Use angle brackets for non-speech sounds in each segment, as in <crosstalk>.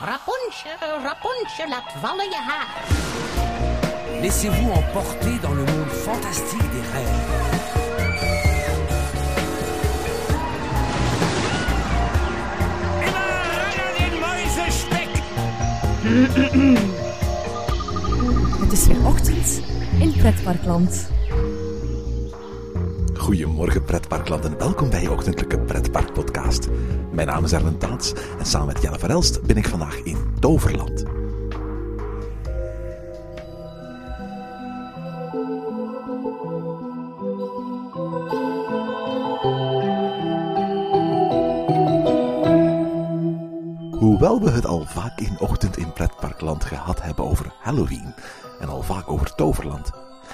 Rapunzel, Rapunzel, laat vallen je haar. Laissez-vous emporter dans le monde fantastique des rêves. <clears throat> Het is weer ochtend in Pretparkland. Goedemorgen pretparkland en welkom bij je ochtendelijke pretparkpodcast. Mijn naam is Erwin Taats en samen met Jelle Verelst ben ik vandaag in Toverland. Hoewel we het al vaak in ochtend in pretparkland gehad hebben over Halloween en al vaak over Toverland,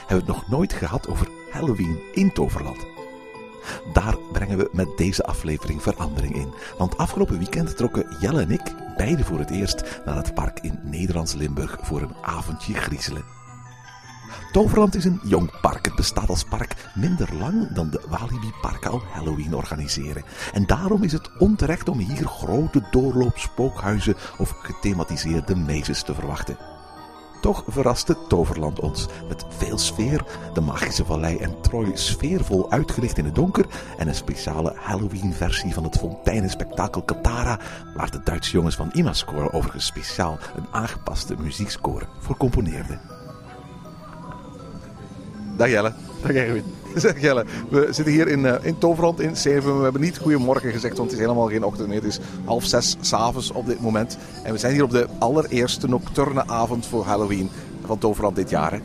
hebben we het nog nooit gehad over Halloween in Toverland. Daar brengen we met deze aflevering verandering in. Want afgelopen weekend trokken Jelle en ik beide voor het eerst naar het park in Nederlands Limburg voor een avondje griezelen. Toverland is een jong park. Het bestaat als park minder lang dan de Walibi parken al Halloween organiseren. En daarom is het onterecht om hier grote doorloopspookhuizen of gethematiseerde mazes te verwachten. Toch verraste Toverland ons met veel sfeer, de magische vallei en Troy sfeervol uitgelicht in het donker en een speciale Halloween-versie van het fonteinenspektakel Katara, waar de Duitse jongens van Imascore overigens speciaal een aangepaste muziekscore voor componeerden. Dag Jelle. Dag Erwin. <laughs> Zeg Jelle, we zitten hier in, uh, in Toverland in Zeven. We hebben niet goedemorgen gezegd, want het is helemaal geen ochtend meer. Het is half zes s'avonds op dit moment. En we zijn hier op de allereerste nocturne avond voor Halloween van Toverland dit jaar. Hè?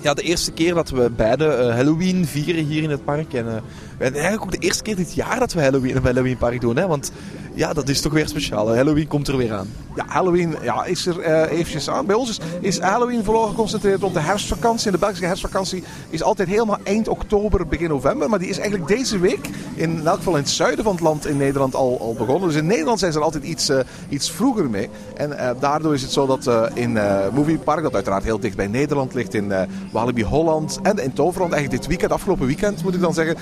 Ja, de eerste keer dat we beide uh, Halloween vieren hier in het park. En uh, eigenlijk ook de eerste keer dit jaar dat we Halloween in Halloween park doen. Hè? Want ja, dat is toch weer speciaal. Halloween komt er weer aan. Ja, Halloween ja, is er uh, eventjes aan. Bij ons is, is Halloween vooral geconcentreerd op de herfstvakantie. En de Belgische herfstvakantie is altijd helemaal eind oktober, begin november. Maar die is eigenlijk deze week, in elk geval in het zuiden van het land in Nederland, al, al begonnen. Dus in Nederland zijn ze er altijd iets, uh, iets vroeger mee. En uh, daardoor is het zo dat in Movie Park, dat uiteraard heel dicht bij Nederland ligt, in Walibi Holland en in Toverland, eigenlijk dit weekend, afgelopen weekend moet ik dan zeggen,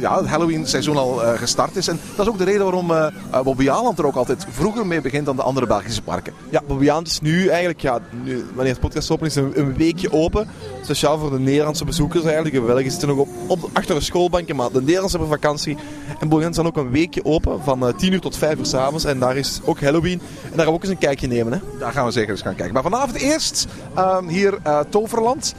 ja, het Halloween seizoen al gestart is. En dat is ook de reden waarom uh, Bobby Aland er ook altijd vroeger mee begint dan de andere Belgische parken. Ja, Bobby Aland is nu eigenlijk, ja, nu, wanneer het podcast open is, een, een, weekje open. Speciaal voor de Nederlandse bezoekers eigenlijk. De Belgen zitten nog op, op, achter de schoolbanken, maar de Nederlandse hebben vakantie. En Bobby is dan ook een weekje open, van uh, 10 uur tot 5 uur s'avonds. En daar is ook Halloween. En daar gaan we ook eens een kijkje nemen. Hè? Daar gaan we zeker eens gaan kijken. Maar vanavond eerst um, hier Toverland.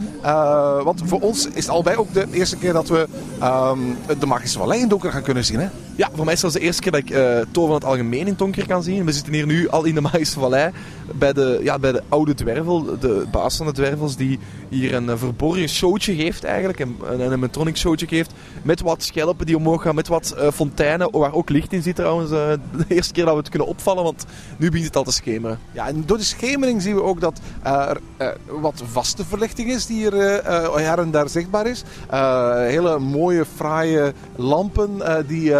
Want voor ons is het albei ook de eerste keer dat we um, de Magische Vallei in donker gaan kunnen zien. Hè? Ja, voor mij is het de eerste keer dat ik uh, Toverland algemeen in het donker kan zien. We zitten hier nu al in de Magische Vallei bij de, ja, bij de oude dwervel, de baas van de dwervels, die hier een verborgen showtje geeft eigenlijk, een, een animatronic showtje geeft, met wat schelpen die omhoog gaan, met wat uh, fonteinen, waar ook licht in zit trouwens. Uh, <laughs> de eerste keer dat we het kunnen opvallen, want nu begint het al te schemeren. Ja, en door de schemering zien we ook dat er wat vaste verlichting is die hier her en daar zichtbaar is. hele mooie, fraaie lampen die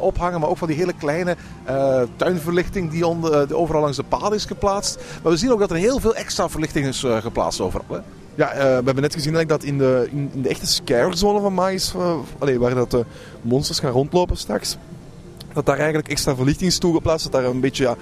ophangen, maar ook van die hele kleine tuinverlichting die overal langs de paden is geplaatst. Maar we zien ook dat er heel veel extra verlichting is geplaatst overal. Hè? Ja, we hebben net gezien dat in de, in, de echte scarezone van allee, waar dat de monsters gaan rondlopen straks, dat daar eigenlijk extra verlichting is toegeplaatst. Dat daar een beetje ja,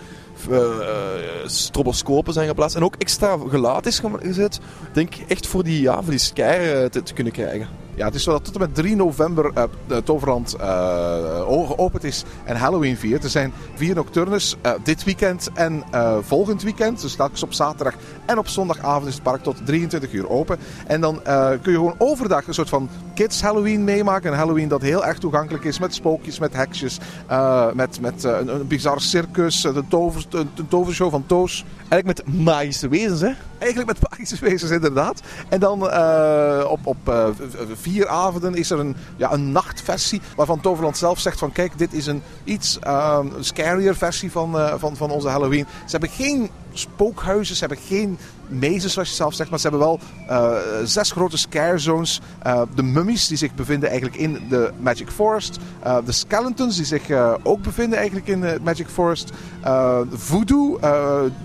stroboscopen zijn geplaatst. En ook extra geluid is gezet. Denk echt voor die, ja, voor die scare te kunnen krijgen. Ja, het is zo dat tot en met 3 november uh, de Toverland uh, geopend is en Halloween viert. Er zijn vier nocturnes uh, dit weekend en volgend weekend. Dus telkens op zaterdag en op zondagavond is het park tot 23 uur open. En dan kun je gewoon overdag een soort van kids Halloween meemaken. Een Halloween dat heel erg toegankelijk is met spookjes, met heksjes, met, met een, een bizar circus, de, tover, tovershow van Toos. Eigenlijk met magische wezens, hè? Eigenlijk met wezens, inderdaad. En dan uh, op, op uh, vier avonden is er een, ja, een nachtversie waarvan Toverland zelf zegt van kijk, dit is een iets uh, scarier versie van, van, van onze Halloween. Ze hebben geen spookhuizen, ze hebben geen mazes, zoals je zelf zegt. Maar ze hebben wel eh, zes grote scare zones. Eh, de mummies die zich bevinden eigenlijk in de Magic Forest. Eh, de skeletons die zich ook bevinden eigenlijk in de Magic Forest. Voodoo,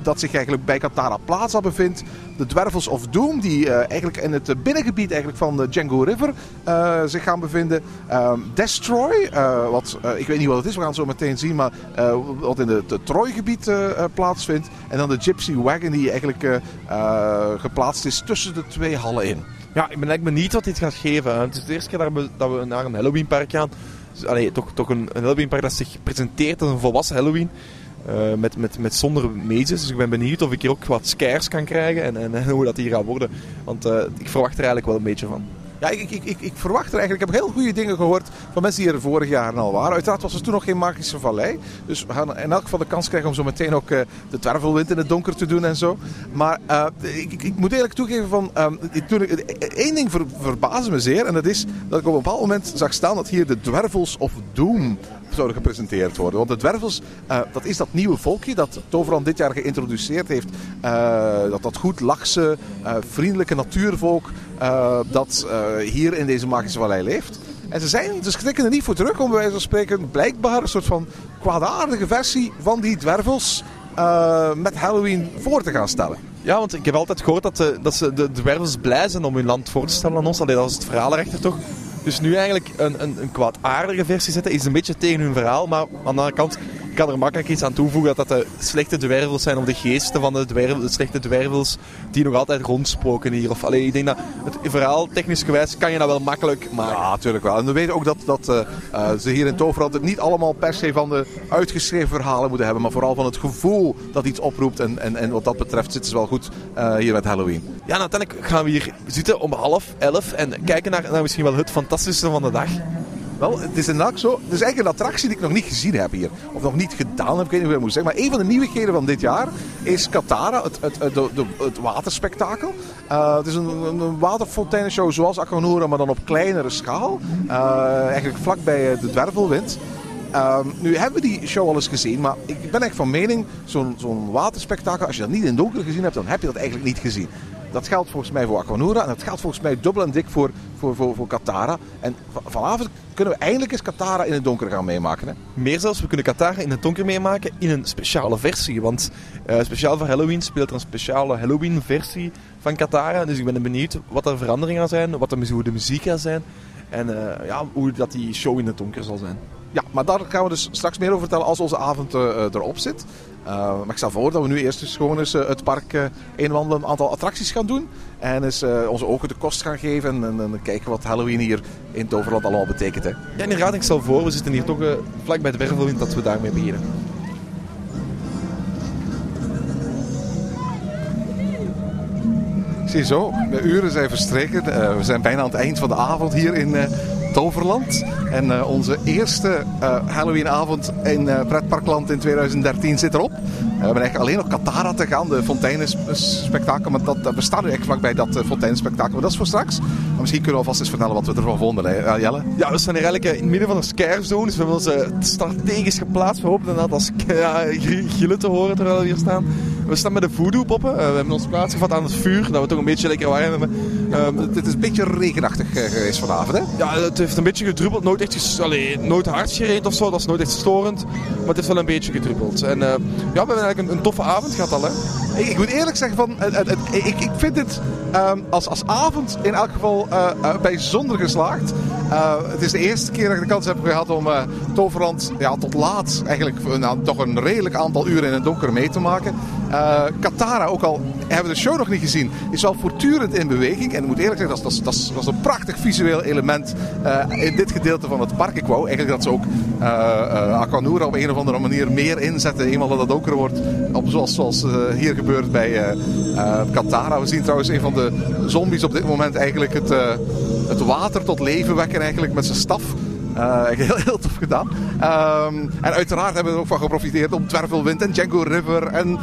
dat zich eigenlijk bij Katara Plaza bevindt. De Dwervels of Doom, die eigenlijk in het binnengebied eigenlijk van de Django River zich gaan bevinden. Ehm, Destroy, wat, ik weet niet wat het is, we gaan zo meteen zien, maar wat in het Troy-gebied plaatsvindt. En dan de Gypsy Wagon, die eigenlijk geplaatst is tussen de twee hallen in. Ja, ik ben eigenlijk benieuwd wat dit gaat geven. Het is de eerste keer dat we, dat we naar een Halloweenpark gaan. Dus, allee, toch, toch een, een Halloweenpark dat zich presenteert als een volwassen Halloween. eh, met, met, met zonder mazes. Dus ik ben benieuwd of ik hier ook wat scares kan krijgen en, en, en hoe dat hier gaat worden. Want eh, ik verwacht er eigenlijk wel een beetje van. Ja, ik, ik, ik, ik verwacht er eigenlijk. Ik heb heel goede dingen gehoord van mensen die er vorig jaar al waren. Uiteraard was er toen nog geen magische vallei. Dus we gaan in elk geval de kans krijgen om zo meteen ook eh, de dwervelwind in het donker te doen en zo. Maar eh, ik, moet eerlijk toegeven van. ehm, toen ik, één ding ver, verbaasde me zeer. En dat is dat ik op een bepaald moment zag staan dat hier de Dwervels of Doom zouden gepresenteerd worden. Want de dwervels, eh, dat is dat nieuwe volkje dat Toverland dit jaar geïntroduceerd heeft. Eh, dat dat goed lachse, eh, vriendelijke natuurvolk dat hier in deze magische vallei leeft. En ze zijn, schrikken er niet voor terug om bij wijze van spreken blijkbaar een soort van kwaadaardige versie van die dwervels met Halloween voor te gaan stellen. Ja, want ik heb altijd gehoord dat, de, dat ze de dwervels blij zijn om hun land voor te stellen aan ons. Allee, dat is het verhaal erachter toch. Dus nu eigenlijk een, een, een kwaadaardige versie zetten is een beetje tegen hun verhaal. Maar aan de andere kant kan er makkelijk iets aan toevoegen dat dat de slechte dwervels zijn of de geesten van de, dwervel, de slechte dwervels die nog altijd rondspoken hier. Of, allee, ik denk dat het verhaal technisch gewijs kan je dat wel makkelijk maken. Ja, natuurlijk wel. En we weten ook dat, dat eh, eh, ze hier in Toverland het niet allemaal per se van de uitgeschreven verhalen moeten hebben. Maar vooral van het gevoel dat iets oproept. En, en, en wat dat betreft zitten ze wel goed eh, hier met Halloween. Ja, en uiteindelijk gaan we hier zitten om half elf en kijken naar, naar misschien wel het fantastische van de dag. Wel, het is inderdaad zo. Het is eigenlijk een attractie die ik nog niet gezien heb hier. Of nog niet gedaan heb, ik weet niet hoe ik moet zeggen. Maar een van de nieuwigheden van dit jaar is Katara, het, het, het, het waterspektakel. Eh, het is een, een, waterfonteinenshow zoals Aquanura, maar dan op kleinere schaal. Eh, eigenlijk vlakbij eh, de Dwervelwind. Ehm, nu hebben we die show al eens gezien, maar ik ben echt van mening, zo'n waterspektakel, als je dat niet in het donker gezien hebt, dan heb je dat eigenlijk niet gezien. Dat geldt volgens mij voor Aquanura en dat geldt volgens mij dubbel en dik voor, voor, voor, voor Katara. En va- vanavond kunnen we eindelijk eens Katara in het donker gaan meemaken. Hè? Meer zelfs, we kunnen Katara in het donker meemaken in een speciale versie. Want eh, speciaal voor Halloween speelt er een speciale Halloween-versie van Katara. Dus ik ben benieuwd wat er veranderingen gaan zijn, wat de, hoe de muziek gaat zijn. En eh, ja, hoe dat die show in het donker zal zijn. Ja, maar daar gaan we dus straks meer over vertellen als onze avond eh, erop zit. Eh, maar ik stel voor dat we nu eerst eens gewoon eens, eh, het park eh, inwandelen, een aantal attracties gaan doen. En eens eh, onze ogen de kost gaan geven en, en, en kijken wat Halloween hier in Toverland allemaal betekent. Hè. Ja, inderdaad, ik stel voor, we zitten hier toch vlak bij de Wervelwind, dat we daarmee beginnen. Ziezo, de uren zijn verstreken. Eh, we zijn bijna aan het eind van de avond hier in eh, Toverland. En eh, onze eerste eh, Halloweenavond in eh, Pretparkland in 2013 zit erop. We hebben eigenlijk alleen nog Katara te gaan, de fonteinenspectakel. Maar dat, we staan nu echt vlakbij dat uh, fonteinenspectakel. Maar dat is voor straks. Maar misschien kunnen we alvast eens vertellen wat we ervan vonden. Hè? Ja, Jelle? Ja, we staan hier eigenlijk eh, in het midden van een scare zone. Dus we hebben ons eh, strategisch geplaatst. We hopen ja, gr- gillen te horen terwijl we hier staan. We staan met de voodoo poppen. we hebben ons plaatsgevat aan het vuur, dat we toch een beetje lekker warm hebben. Ehm, het, het is een beetje regenachtig geweest vanavond, hè? Ja, het heeft een beetje gedruppeld. Nooit echt ges- Allee, nooit hard geregend of zo. Dat is nooit echt storend. Maar het heeft wel een beetje gedruppeld. En uh, ja, we hebben eigenlijk een, een, toffe avond gehad al, hè. Ik, moet eerlijk zeggen, van, ik, ik vind dit um, als, als avond in elk geval uh, uh, bijzonder geslaagd. Uh, het is de eerste keer dat ik de kans heb gehad om Toverland ja, tot laat, eigenlijk nou, toch een redelijk aantal uren in het donker mee te maken. Katara, ook al hebben we de show nog niet gezien, is wel voortdurend in beweging. En ik moet eerlijk zeggen, dat is, een prachtig visueel element in dit gedeelte van het park. Ik wou eigenlijk dat ze ook Aquanura op een of andere manier meer inzetten, eenmaal dat het donker wordt. Op, zoals zoals hier gebeurt bij Katara. We zien trouwens een van de zombies op dit moment eigenlijk het, het water tot leven wekken eigenlijk met zijn staf. <laughs> Heel, heel tof gedaan. Um, en uiteraard hebben we er ook van geprofiteerd om Dwervelwind en Django River en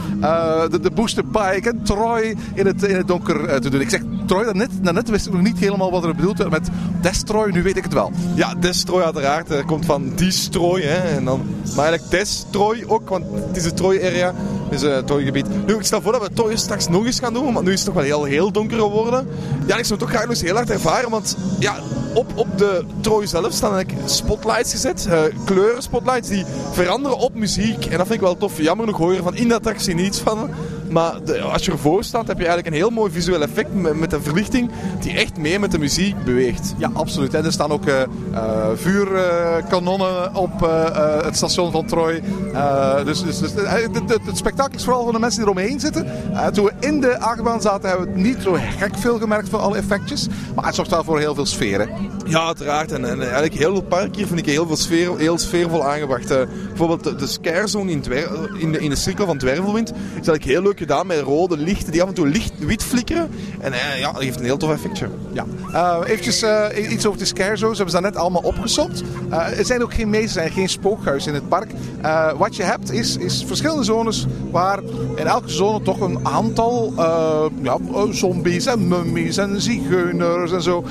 de, Booster Bike en Troy in het, in het donker te doen. Ik zeg Troy, daarnet, daarnet wist ik nog niet helemaal wat er bedoeld werd met Destroy, nu weet ik het wel. Ja, Destroy uiteraard. Dat komt van Destroy. En dan, maar eigenlijk Destroy ook, want het is de Troy-area. Dus het uh, Troy-gebied. Nu, ik stel voor dat we Troy straks nog eens gaan doen, want nu is het toch wel heel, heel donker geworden. Ja, ik zou het toch graag nog eens heel hard ervaren, want ja, op, op de Troy zelf staan eigenlijk spotlights gezet. Uh, kleuren spotlights die veranderen op muziek. En dat vind ik wel tof. Jammer nog hoor je van in de attractie niets van. Maar als je ervoor staat, heb je eigenlijk een heel mooi visueel effect met, de verlichting die echt mee met de muziek beweegt. Ja, absoluut. En er staan ook uh, uh, vuurkanonnen op uh, het station van Troy. dus dus, dus het, het, het, spektakel is vooral van de mensen die eromheen zitten. toen we in de achtbaan zaten, hebben we niet zo gek veel gemerkt van alle effectjes. Maar het zorgt wel voor heel veel sfeer. Ja, uiteraard. En, en, eigenlijk heel veel parken hier vind ik heel veel sfeer, heel sfeervol aangebracht. bijvoorbeeld de, de scare zone in, in, de, in de cirkel van Dwervelwind is eigenlijk heel leuk gedaan met rode lichten die af en toe licht wit flikkeren. En uh, ja, dat geeft een heel tof effectje. Ja. Uh, eventjes iets over de scare zones. Hebben ze net allemaal opgesopt. er zijn ook geen meesters en geen spookhuizen in het park. wat je hebt is, is verschillende zones waar in elke zone toch een aantal ja, zombies en mummies en zigeuners en zo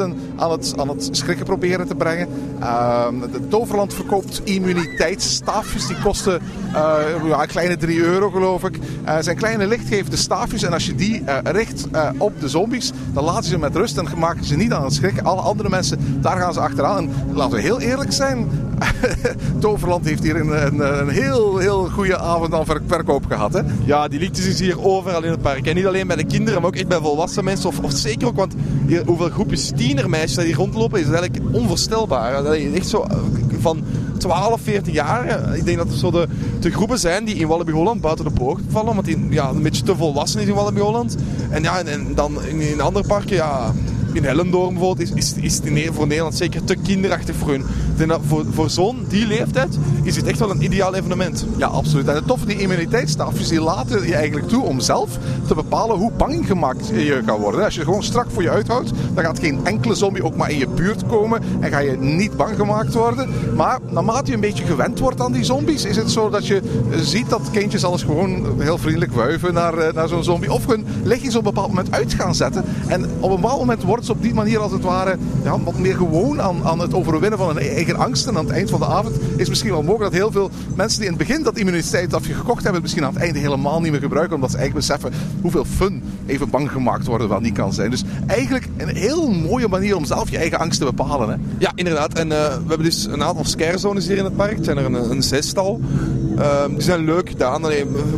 aan het, aan het schrikken proberen te brengen. de Toverland verkoopt immuniteitsstaafjes. Die kosten ja, een kleine 3 euro geloof ik. Uh, zijn kleine lichtgevende staafjes. En als je die uh, richt op de zombies, dan laten ze ze met rust en maken ze niet aan het schrikken. Alle andere mensen, daar gaan ze achteraan. En laten we heel eerlijk zijn, <laughs> Toverland heeft hier een, een, een, heel, heel goede avond aan verkoop gehad. Hè? Ja, die liedjes is hier overal in het park. En niet alleen bij de kinderen, maar ook echt bij volwassen mensen. Of, of zeker ook, want hoeveel groepjes tienermeisjes die hier rondlopen, is eigenlijk onvoorstelbaar. Dat is echt zo van 12, 14 jaar. Ik denk dat er zo de, de groepen zijn die in Walibi Holland buiten de poort vallen. Want die ja, een beetje te volwassen is in Walibi Holland. En ja, en, en dan in, in andere parken, ja in Hellendoorn bijvoorbeeld, is, is, het voor Nederland zeker te kinderachtig voor hun. Dat voor, voor zo'n die leeftijd is het echt wel een ideaal evenement. Ja, absoluut. En het toffe, die immuniteitsstafjes, die laten je eigenlijk toe om zelf te bepalen hoe bang gemaakt je kan worden. Als je gewoon strak voor je uithoudt, dan gaat geen enkele zombie ook maar in je buurt komen en ga je niet bang gemaakt worden. Maar naarmate je een beetje gewend wordt aan die zombies, is het zo dat je ziet dat kindjes alles gewoon heel vriendelijk wuiven naar, eh, naar zo'n zombie. Of hun lichtjes op een bepaald moment uit gaan zetten. En op een bepaald moment wordt op die manier als het ware ja, wat meer gewoon aan, aan het overwinnen van hun eigen angsten. En aan het eind van de avond is misschien wel mogelijk dat heel veel mensen die in het begin dat immuniteitsafje gekocht hebben, misschien aan het einde helemaal niet meer gebruiken. Omdat ze eigenlijk beseffen hoeveel fun even bang gemaakt worden wel niet kan zijn. Dus eigenlijk een heel mooie manier om zelf je eigen angst te bepalen. Hè? Ja, inderdaad. En uh, we hebben dus een aantal scarezones hier in het park. Het zijn er een, een zestal. Uh, die zijn leuk gedaan.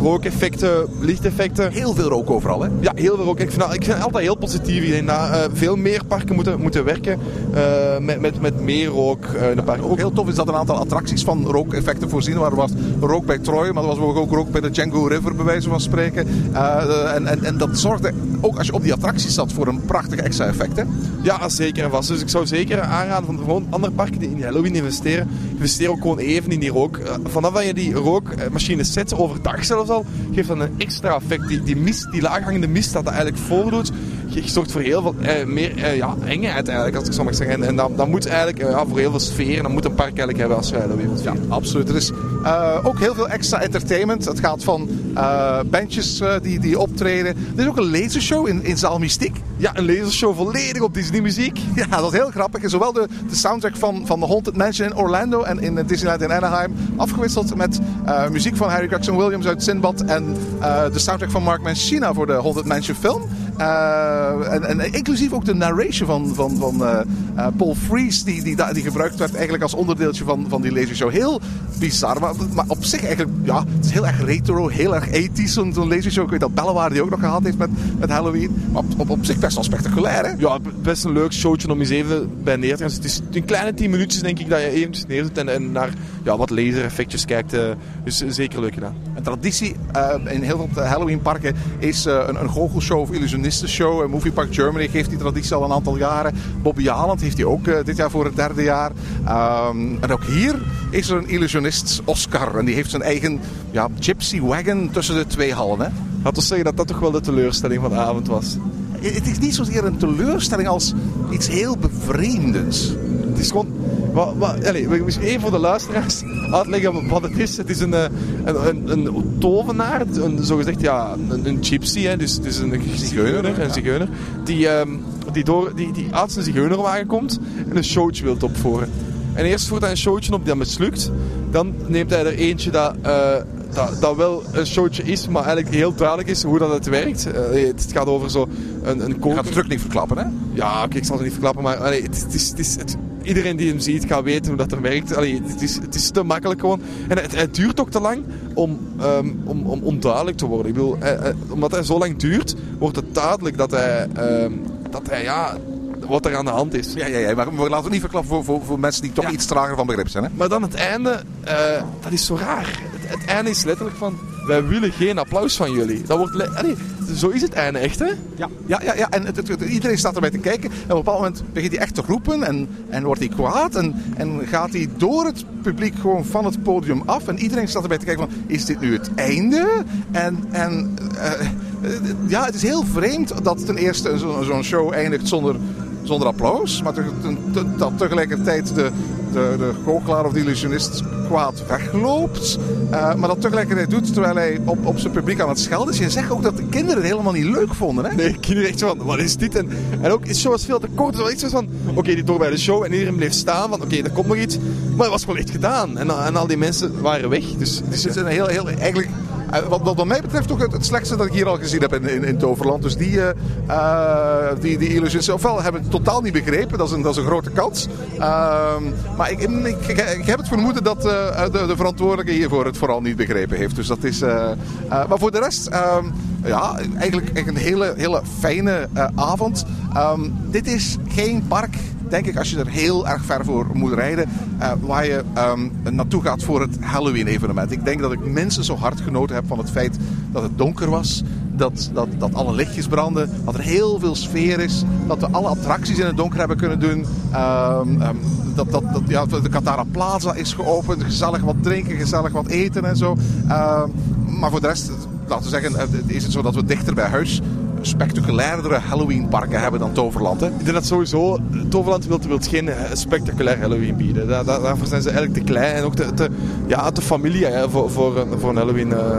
Rookeffecten, lichteffecten. Heel veel rook overal, hè? Ja, heel veel rook. Ik vind, dat, ik vind altijd heel positief. Ik denk dat uh, veel meer parken moeten, moeten werken uh, met, met, met meer rook in de parken. Ook heel tof is dat een aantal attracties van rookeffecten voorzien. Waar was rook bij Troy, maar er was ook rook bij de Django River, bij wijze van spreken. en, en, en dat zorgde ook als je op die attracties zat voor een prachtig extra effect, hè? Ja, zeker en vast. Dus ik zou zeker aanraden van gewoon andere parken die in Halloween investeren. Investeer ook gewoon even in die rook. vanaf dat je die rookmachines zet, overdag zelfs al, geeft dat een extra effect. Die, die mist, die laaghangende mist dat dat eigenlijk voordoet, je zorgt voor heel veel eh, meer eh, ja, engheid eigenlijk, als ik zo mag zeggen. En, en dat, dat moet eigenlijk eh, ja, voor heel veel sfeer. En dat moet een park eigenlijk hebben als je Halloween Ja, absoluut. Er is uh, ook heel veel extra entertainment. Het gaat van uh, bandjes uh, die, die optreden. Er is ook een lasershow in, in Zaal Mystiek. Ja, een lasershow volledig op Disney muziek. Ja, dat is heel grappig. En zowel de, de soundtrack van, van The Haunted Mansion in Orlando en in Disneyland in Anaheim afgewisseld met muziek van Harry Gregson Williams uit Sinbad en de soundtrack van Mark Mancina voor de Haunted Mansion film. Uh, en, en, inclusief ook de narration van, van, van uh, uh, Paul Frees, die, die, die gebruikt werd eigenlijk als onderdeeltje van, van die lasershow. Heel bizar, maar, op zich eigenlijk, ja, het is heel erg retro, heel erg ethisch, zo'n zo lasershow. Ik weet dat Bellewaarde die ook nog gehad heeft met, met Halloween. Maar op, op, op zich best wel spectaculair, hè? Ja, best een leuk showtje om eens even bij neer te gaan. Het is een kleine 10 minuutjes, denk ik, dat je eventjes neerzet en, en naar ja, wat laser-effectjes kijkt. dus zeker leuk gedaan. Een traditie in heel veel Halloween-parken is een, een goochelshow of illusionisme show. En Movie Park Germany geeft die traditie al een aantal jaren. Bobby Aland heeft die ook uh, dit jaar voor het derde jaar. Um, en ook hier is er een illusionist, Oscar. En die heeft zijn eigen ja, gypsy wagon tussen de twee hallen. Hè? Laten we zeggen dat dat toch wel de teleurstelling van de avond was. Het is niet zozeer een teleurstelling als iets heel bevreemdends. Het is gewoon Wat, wat, allez, misschien even voor de luisteraars uitleggen wat het is. Het is een, eh, een, een, een tovenaar, een, zogezegd ja, een, een gypsy, hè, dus het is een zigeuner, een zigeuner die, ehm, die, door, die, die uit zijn zigeunerwagen komt en een showtje wil opvoeren. En eerst voert hij een showtje op dat mislukt. Dan neemt hij er eentje dat, eh, dat, dat wel een showtje is, maar eigenlijk heel duidelijk is hoe dat het werkt. Eh, het gaat over zo een, een Je koker. gaat de truc niet verklappen, hè? Ja, oké, ik zal het niet verklappen, maar het, is- het is, het is, het- iedereen die hem ziet gaat weten hoe dat er werkt. Allee, het, is, het is te makkelijk gewoon. En het, het duurt ook te lang om, ehm, om, om onduidelijk te worden. Ik bedoel, eh, eh, omdat hij zo lang duurt, wordt het duidelijk dat hij, ehm, dat hij ja, wat er aan de hand is. Ja, ja, ja. Maar we laten het niet verklappen voor, voor, voor mensen die toch Ja. iets trager van begrip zijn, hè? Maar dan het einde, eh, dat is zo raar. Het, het einde is letterlijk van, wij willen geen applaus van jullie. Dat wordt le- allee, zo is het einde echt, hè? Ja, ja, ja, ja. en iedereen staat erbij te kijken. En op een bepaald moment begint hij echt te roepen en, en wordt hij kwaad. En, en gaat hij door het publiek gewoon van het podium af. En iedereen staat erbij te kijken van, is dit nu het einde? En, en eh, eh, ja, het is heel vreemd dat ten eerste zo'n show eindigt zonder, zonder applaus. Maar dat tegelijkertijd de, de, de goochelaar of de illusionist kwaad wegloopt. Eh, maar dat tegelijkertijd doet terwijl hij op, op zijn publiek aan het schelden is. Je zegt ook dat de kinderen het helemaal niet leuk vonden, hè? Nee, kinderen echt van, wat is dit? En, en ook, de show was veel te kort. Dus wel echt zo van, oké, die door bij de show. En iedereen bleef staan van, oké, er komt nog iets. Maar het was wel echt gedaan. En, en al die mensen waren weg. Dus, dus Het is een heel, heel eigenlijk, wat, wat, wat mij betreft ook het, slechtste dat ik hier al gezien heb in, in, in Toverland. Dus die, eh, eh, die, die illusionisten, ofwel hebben het totaal niet begrepen, dat is een, dat is een grote kans. Ehm, maar ik, ik, ik, heb het vermoeden dat eh, de, de verantwoordelijke hiervoor het vooral niet begrepen heeft. Dus dat is, eh, eh, maar voor de rest, ehm, ja, eigenlijk een hele, hele fijne eh, avond. Ehm, dit is geen park denk ik, als je er heel erg ver voor moet rijden, eh, waar je ehm, naartoe gaat voor het Halloween-evenement. Ik denk dat ik minstens zo hard genoten heb van het feit dat het donker was, dat, dat, dat alle lichtjes branden, dat er heel veel sfeer is, dat we alle attracties in het donker hebben kunnen doen. Ehm, ehm, dat, dat, dat, ja, de Katara Plaza is geopend, gezellig wat drinken, gezellig wat eten en zo. Maar voor de rest, laten we zeggen, eh, is het zo dat we dichter bij huis spectaculairdere Halloween-parken hebben dan Toverland. Hè? ik denk dat sowieso, Toverland wil, wil geen eh, spectaculair Halloween bieden. Daar, daar- daarvoor zijn ze eigenlijk te klein en ook te, te, ja, te familie hè, voor, voor, een- voor een Halloween eh.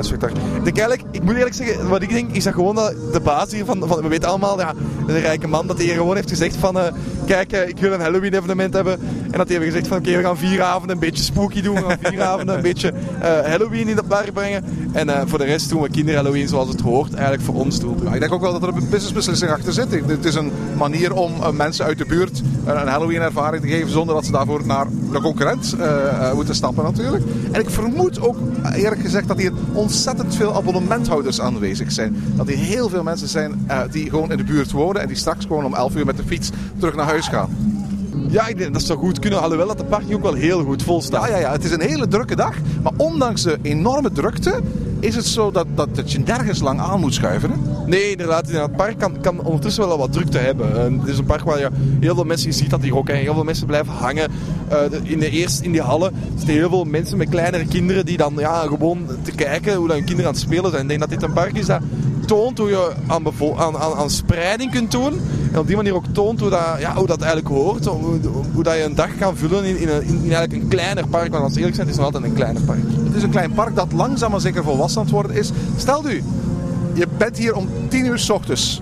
Ik denk eigenlijk, ik moet eerlijk zeggen, wat ik denk, is dat gewoon dat de baas hier van, van we weten allemaal, ja, een rijke man, dat hij hier gewoon heeft gezegd van, eh, kijk, eh, ik wil een Halloween evenement hebben. En dat hij heeft gezegd van, oké, we gaan vier avonden een beetje spooky doen, we gaan vier <laughs> avonden een beetje eh, Halloween in dat park brengen. En eh, voor de rest doen we kinder Halloween zoals het hoort, eigenlijk voor ons doel. Ik denk ook wel dat er een businessbeslissing achter zit. Het is een manier om eh, mensen uit de buurt eh, een Halloween-ervaring te geven zonder dat ze daarvoor naar de concurrent eh, moeten stappen natuurlijk. En ik vermoed ook eerlijk gezegd dat hier ontzettend veel abonnementhouders aanwezig zijn. Dat hier heel veel mensen zijn die gewoon in de buurt wonen en die straks gewoon om 11 uur met de fiets terug naar huis gaan. Ja, ik denk dat zou goed kunnen, alhoewel dat de park ook wel heel goed vol staat. Ja, ja, ja, het is een hele drukke dag. Maar ondanks de enorme drukte is het zo dat, dat, dat je nergens lang aan moet schuiven. Hè? Nee, inderdaad. Het park kan, kan ondertussen wel wat drukte hebben. En het is een park waar je heel veel mensen, je ziet dat hier ook, heel veel mensen blijven hangen. Eh, in de eerst in die hallen zitten heel veel mensen met kleinere kinderen die dan ja, gewoon te kijken hoe hun kinderen aan het spelen zijn. Ik denk dat dit een park is dat toont hoe je aan, aan, aan, spreiding kunt doen. En op die manier ook toont hoe dat, ja, hoe dat eigenlijk hoort. Hoe, dat je een dag kan vullen in, in, eigenlijk een kleiner park. Want als eerlijk zijn, het is nog altijd een kleiner park. Het is een klein park dat langzaam maar zeker volwassen aan het worden is. Stel u, je bent hier om 10 uur s ochtends.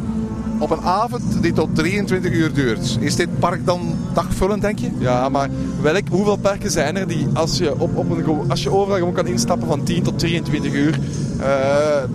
Op een avond die tot 23 uur duurt. Is dit park dan dagvullend, denk je? Ja, maar welk, hoeveel parken zijn er die als je, op, op een, als je overal gewoon kan instappen van 10 tot 23 uur eh,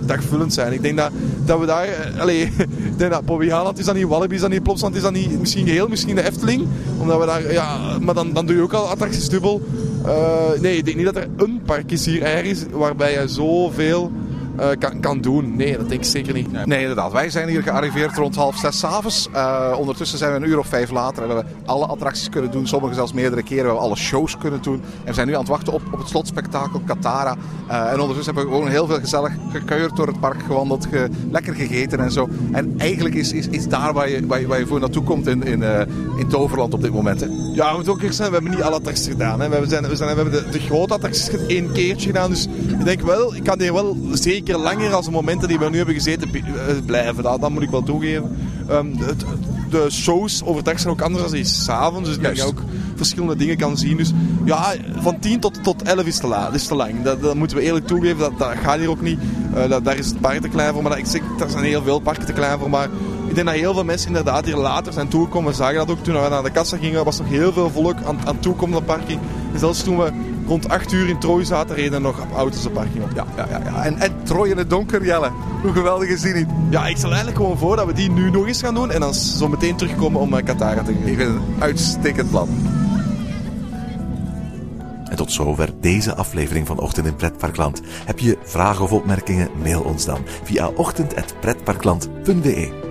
dagvullend zijn? Ik denk dat, dat we daar... eh, Allee, <laughs> ik denk dat is dat niet, Wallaby is dat niet, Plopsland is dat niet, misschien geheel, misschien de Efteling. Omdat we daar... Ja, maar dan, dan doe je ook al attracties dubbel. Eh, nee, ik denk niet dat er een park is hier ergens waarbij je zoveel eh, kan, kan doen. Nee, dat denk ik zeker niet. Nee, inderdaad. Wij zijn hier gearriveerd rond half zes 's avonds. Eh, ondertussen zijn we een uur of vijf later en we hebben alle attracties kunnen doen. Sommige zelfs meerdere keren. We hebben alle shows kunnen doen. En we zijn nu aan het wachten op, op het slotspektakel Katara. Eh, en ondertussen hebben we gewoon heel veel gezellig gekuierd door het park gewandeld. ge- lekker gegeten en zo. En eigenlijk is, is, is daar waar je, waar, je, waar je voor naartoe komt in, in, eh, in Toverland op dit moment. Hè. Ja, we moeten ook eerlijk zijn, we hebben niet alle attracties gedaan. Hè. We, zijn, we, zijn, we hebben de, de grote attracties één keertje gedaan. Dus ik denk wel, ik kan hier wel zeker langer als de momenten die we nu hebben gezeten eh, blijven. Dat, dat moet ik wel toegeven. Ehm, de, het- de shows overdag zijn ook anders dan die s'avonds. Dus denk Juist. ook verschillende dingen kan zien. Dus ja, van 10 tot, tot 11 is te, laat, is te lang. Dat, dat moeten we eerlijk toegeven, dat, dat gaat hier ook niet. Uh, dat, daar is het park te klein voor, maar dat, ik zeg, daar zijn heel veel parken te klein voor. Maar ik denk dat heel veel mensen inderdaad hier later zijn toegekomen. We zagen dat ook toen we naar de kassa gingen, was nog heel veel volk aan, aan toekomen op de parking. En zelfs toen we rond 8 uur in Trooi zaten, reden nog auto's de parking op. Ja, ja, ja, ja. En, en Trooi in het donker, Jelle. Hoe geweldig is die niet? Ja, ik stel eigenlijk gewoon voor dat we die nu nog eens gaan doen en dan zo meteen terugkomen om uh, Qatar te gaan. Ik vind het een uitstekend plan. En tot zover deze aflevering van Ochtend in Pretparkland. Heb je vragen of opmerkingen? Mail ons dan via ochtend.pretparkland.be.